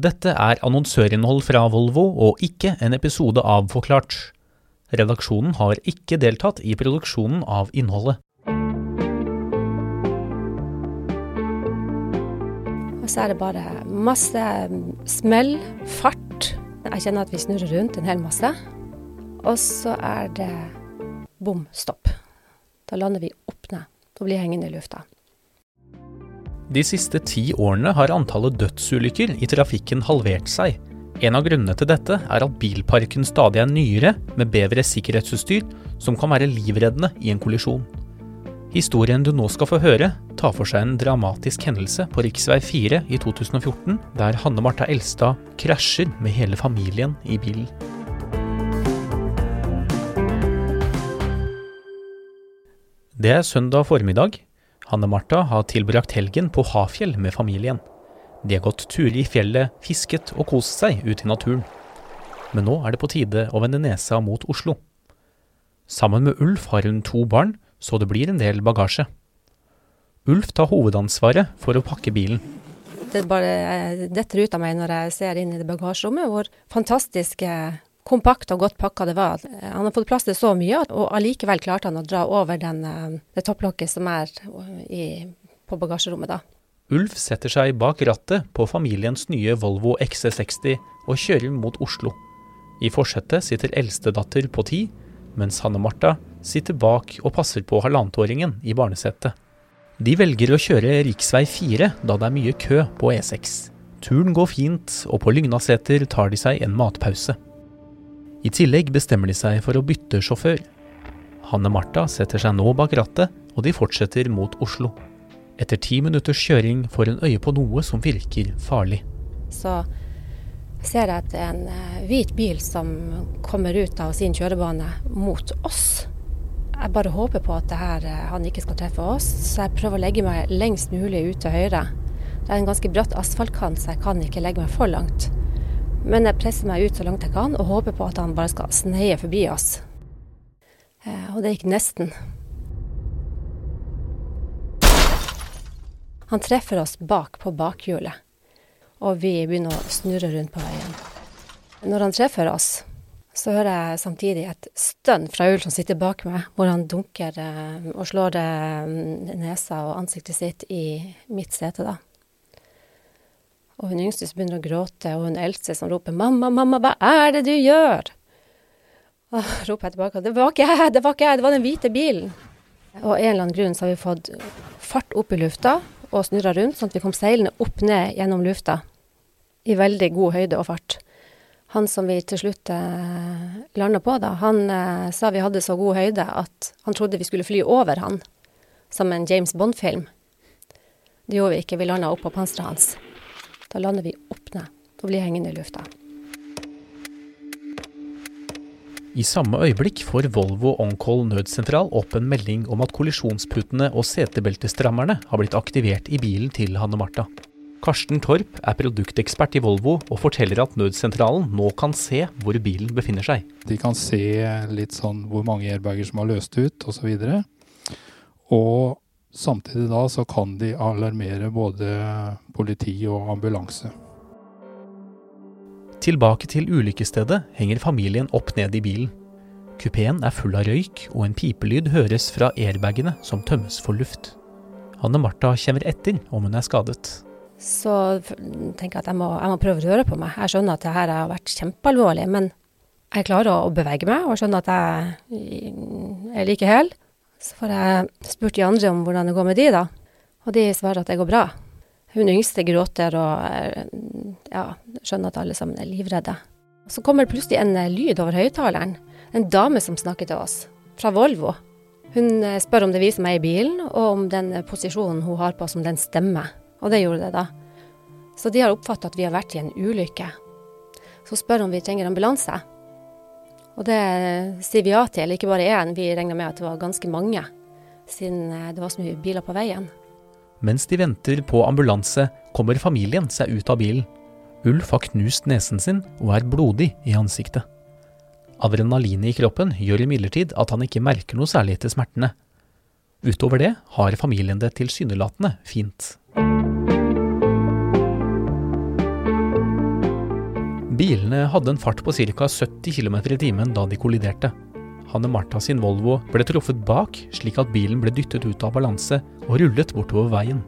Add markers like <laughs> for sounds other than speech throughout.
Dette er annonsørinnhold fra Volvo og ikke en episode av Forklart. Redaksjonen har ikke deltatt i produksjonen av innholdet. Og så er det bare masse smell, fart. Jeg kjenner at vi snurrer rundt en hel masse. Og så er det bom stopp. Da lander vi opp ned og blir hengende i lufta. De siste ti årene har antallet dødsulykker i trafikken halvert seg. En av grunnene til dette er at bilparken stadig er nyere, med bedre sikkerhetsutstyr, som kan være livreddende i en kollisjon. Historien du nå skal få høre, tar for seg en dramatisk hendelse på rv. 4 i 2014, der Hanne Martha Elstad krasjer med hele familien i bilen. Det er søndag formiddag. Hanne Martha har tilbrakt helgen på Hafjell med familien. De har gått turer i fjellet, fisket og kost seg ute i naturen. Men nå er det på tide å vende nesa mot Oslo. Sammen med Ulf har hun to barn, så det blir en del bagasje. Ulf tar hovedansvaret for å pakke bilen. Det bare detter ut av meg når jeg ser inn i det bagasjerommet, hvor fantastiske kompakt og godt pakka det var. Han har fått plass til så mye, og allikevel klarte han å dra over den, eh, det topplokket som er i, på bagasjerommet da. Ulf setter seg bak rattet på familiens nye Volvo XC60 og kjører mot Oslo. I forsetet sitter eldstedatter på ti, mens Hanne Martha sitter bak og passer på halvannetåringen i barnesetet. De velger å kjøre rv. 4 da det er mye kø på E6. Turen går fint, og på Lygnaseter tar de seg en matpause. I tillegg bestemmer de seg for å bytte sjåfør. Hanne Martha setter seg nå bak rattet, og de fortsetter mot Oslo. Etter ti minutters kjøring får hun øye på noe som virker farlig. Så ser jeg at det er en eh, hvit bil som kommer ut av sin kjørebane mot oss. Jeg bare håper på at her, eh, han ikke skal treffe oss, så jeg prøver å legge meg lengst mulig ut til høyre. Det er en ganske bratt asfaltkant, så jeg kan ikke legge meg for langt. Men jeg presser meg ut så langt jeg kan og håper på at han bare skal sneie forbi oss. Eh, og det gikk nesten. Han treffer oss bak på bakhjulet, og vi begynner å snurre rundt på veien. Når han treffer oss, så hører jeg samtidig et stønn fra Ulf som sitter bak meg, hvor han dunker eh, og slår eh, nesa og ansiktet sitt i mitt sete, da. Og hun yngste som begynner å gråte, og hun eldste som roper 'mamma, mamma, hva er det du gjør?' Og <laughs> roper jeg tilbake 'det var ikke jeg, det var ikke jeg, det var den hvite bilen'. Og av en eller annen grunn så har vi fått fart opp i lufta og snurra rundt, sånn at vi kom seilende opp ned gjennom lufta i veldig god høyde og fart. Han som vi til slutt eh, landa på, da, han eh, sa vi hadde så god høyde at han trodde vi skulle fly over han, som en James Bond-film. Det gjorde vi ikke, vi landa opp på panseret hans. Da lander vi opp ned og blir hengende i lufta. I samme øyeblikk får Volvo OnCall nødsentral opp en melding om at kollisjonsputene og setebeltestrammerne har blitt aktivert i bilen til Hanne Martha. Karsten Torp er produktekspert i Volvo og forteller at nødsentralen nå kan se hvor bilen befinner seg. De kan se litt sånn hvor mange airbager som har løst ut osv. Og, så og Samtidig da så kan de alarmere både politi og ambulanse. Tilbake til ulykkesstedet henger familien opp ned i bilen. Kupeen er full av røyk, og en pipelyd høres fra airbagene som tømmes for luft. Hanne Martha kommer etter om hun er skadet. Så tenker jeg at jeg må, jeg må prøve å røre på meg. Jeg skjønner at det her har vært kjempealvorlig, men jeg klarer å bevege meg og skjønner at jeg er like hel. Så får jeg spurt de andre om hvordan det går med de, da. Og de svarer at det går bra. Hun yngste gråter og eh, ja, skjønner at alle sammen er livredde. Så kommer det plutselig en eh, lyd over høyttaleren. En dame som snakker til oss, fra Volvo. Hun eh, spør om det er vi som er i bilen, og om den posisjonen hun har på, oss, som den stemmer. Og det gjorde det, da. Så de har oppfatta at vi har vært i en ulykke. Så spør om vi trenger ambulanse. Og det sier vi ja til, ikke bare én, vi regna med at det var ganske mange, siden eh, det var så mye biler på veien. Mens de venter på ambulanse, kommer familien seg ut av bilen. Ulf har knust nesen sin og er blodig i ansiktet. Adrenalinet i kroppen gjør imidlertid at han ikke merker noe særlig etter smertene. Utover det har familien det tilsynelatende fint. Bilene hadde en fart på ca. 70 km i timen da de kolliderte. Hanne Martha sin Volvo ble truffet bak, slik at bilen ble dyttet ut av balanse og rullet bortover veien.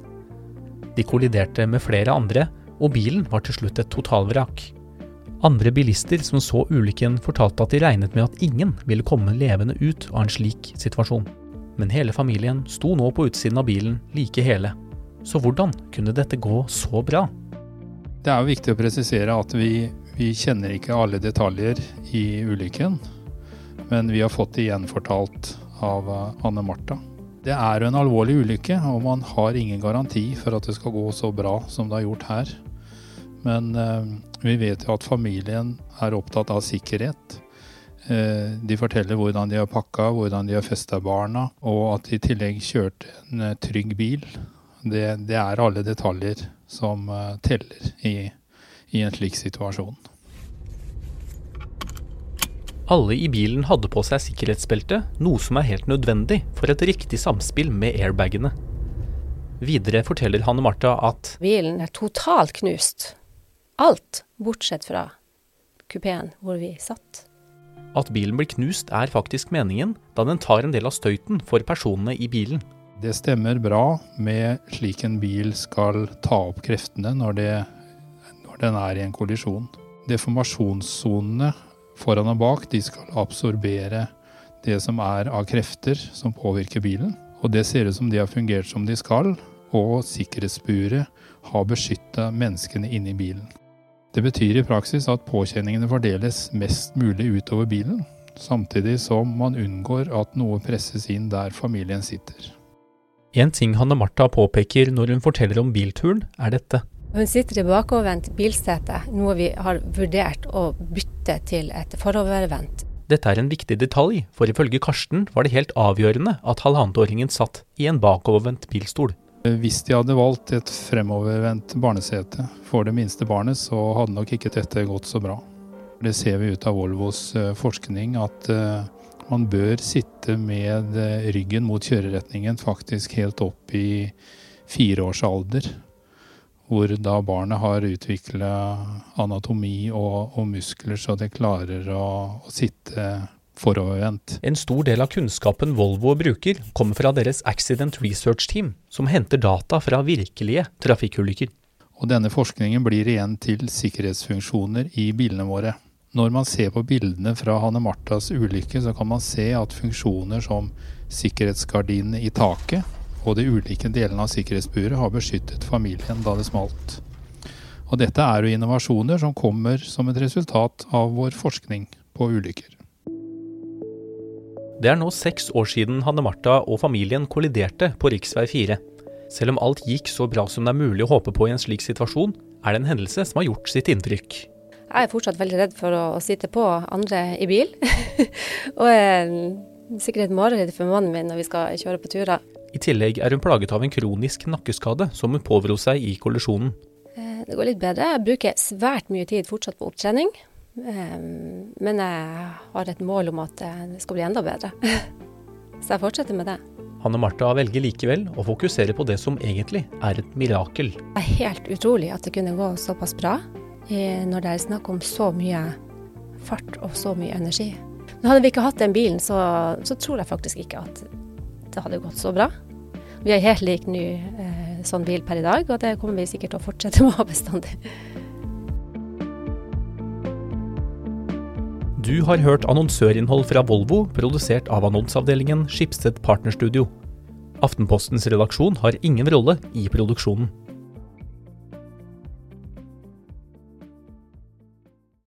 De kolliderte med flere andre, og bilen var til slutt et totalvrak. Andre bilister som så ulykken, fortalte at de regnet med at ingen ville komme levende ut av en slik situasjon. Men hele familien sto nå på utsiden av bilen like hele. Så hvordan kunne dette gå så bra? Det er jo viktig å presisere at vi, vi kjenner ikke alle detaljer i ulykken. Men vi har fått det gjenfortalt av eh, Anne Martha. Det er jo en alvorlig ulykke, og man har ingen garanti for at det skal gå så bra som det har gjort her. Men eh, vi vet jo at familien er opptatt av sikkerhet. Eh, de forteller hvordan de har pakka, hvordan de har festa barna, og at de i tillegg kjørte en eh, trygg bil. Det, det, er alle detaljer som eh, teller i, i en slik situasjon. Alle i bilen hadde på seg sikkerhetsbelte, noe som er helt nødvendig for et riktig samspill med airbagene. Videre forteller Hanne Martha at Bilen er totalt knust. Alt bortsett fra kupeen hvor vi satt. At bilen blir knust er faktisk meningen, da den tar en del av støyten for personene i bilen. Det stemmer bra med slik en bil skal ta opp kreftene når, det, den er i en kollisjon. Deformasjonssonene foran og bak de skal absorbere det som er av krefter som påvirker bilen. Og det ser ut som de har fungert som de skal, og sikkerhetsburet har beskytta menneskene inni bilen. Det betyr i praksis at påkjenningene fordeles mest mulig utover bilen, samtidig som man unngår at noe presses inn der familien sitter. En ting Hanne Martha påpeker når hun forteller om bilturen, er dette. Hun sitter i bakovervendt bilsete, noe vi har vurdert å bytte til et forovervendt. Dette er en viktig detalj, for ifølge Karsten var det helt avgjørende at halvannetåringen satt i en bakovervendt bilstol. Hvis de hadde valgt et fremovervendt barnesete for det minste barnet, så hadde nok ikke dette gått så bra. Det ser vi ut av Volvos eh, forskning, at eh, man bør sitte med eh, ryggen mot kjøreretningen faktisk helt opp i fireårsalder hvor da barnet har utvikla anatomi og, og, muskler så det klarer å, å sitte forovervendt. En stor del av kunnskapen Volvo bruker, kommer fra deres Accident Research Team, som henter data fra virkelige trafikkulykker. Og denne forskningen blir igjen til sikkerhetsfunksjoner i bilene våre. Når man ser på bildene fra Hanne Martas ulykke, så kan man se at funksjoner som sikkerhetsgardinene i taket, og de ulike delene av sikkerhetsburet har beskyttet familien da det smalt. Og dette er jo innovasjoner som kommer som et resultat av vår forskning på ulykker. Det er nå seks år siden Hanne Martha og familien kolliderte på rv. 4. Selv om alt gikk så bra som det er mulig å håpe på i en slik situasjon, er det en hendelse som har gjort sitt inntrykk. Jeg er fortsatt veldig redd for å, sitte på andre i bil. <laughs> og er sikkert et mareritt for mannen min når vi skal kjøre på turer. I tillegg er hun plaget av en kronisk nakkeskade som hun pådro seg i kollisjonen. Eh, det går litt bedre. Jeg bruker svært mye tid fortsatt på opptrening. Eh, men jeg har et mål om at eh, det skal bli enda bedre. <laughs> Så jeg fortsetter med det. Hanne Martha velger likevel å fokusere på det som egentlig er et mirakel. Det er helt utrolig at det kunne gå såpass bra når det er snakk om så mye fart og så mye energi. Men hadde vi ikke hatt den bilen, så, så tror jeg faktisk ikke at det hadde gått så bra. Vi har helt lik ny eh, sånn bil per i dag, og det kommer vi sikkert til å fortsette med å <laughs> ha bestandig. Du har hørt annonsørinnhold fra Volvo, produsert av annonseavdelingen Skipsted Partnerstudio. Aftenpostens redaksjon har ingen rolle i produksjonen.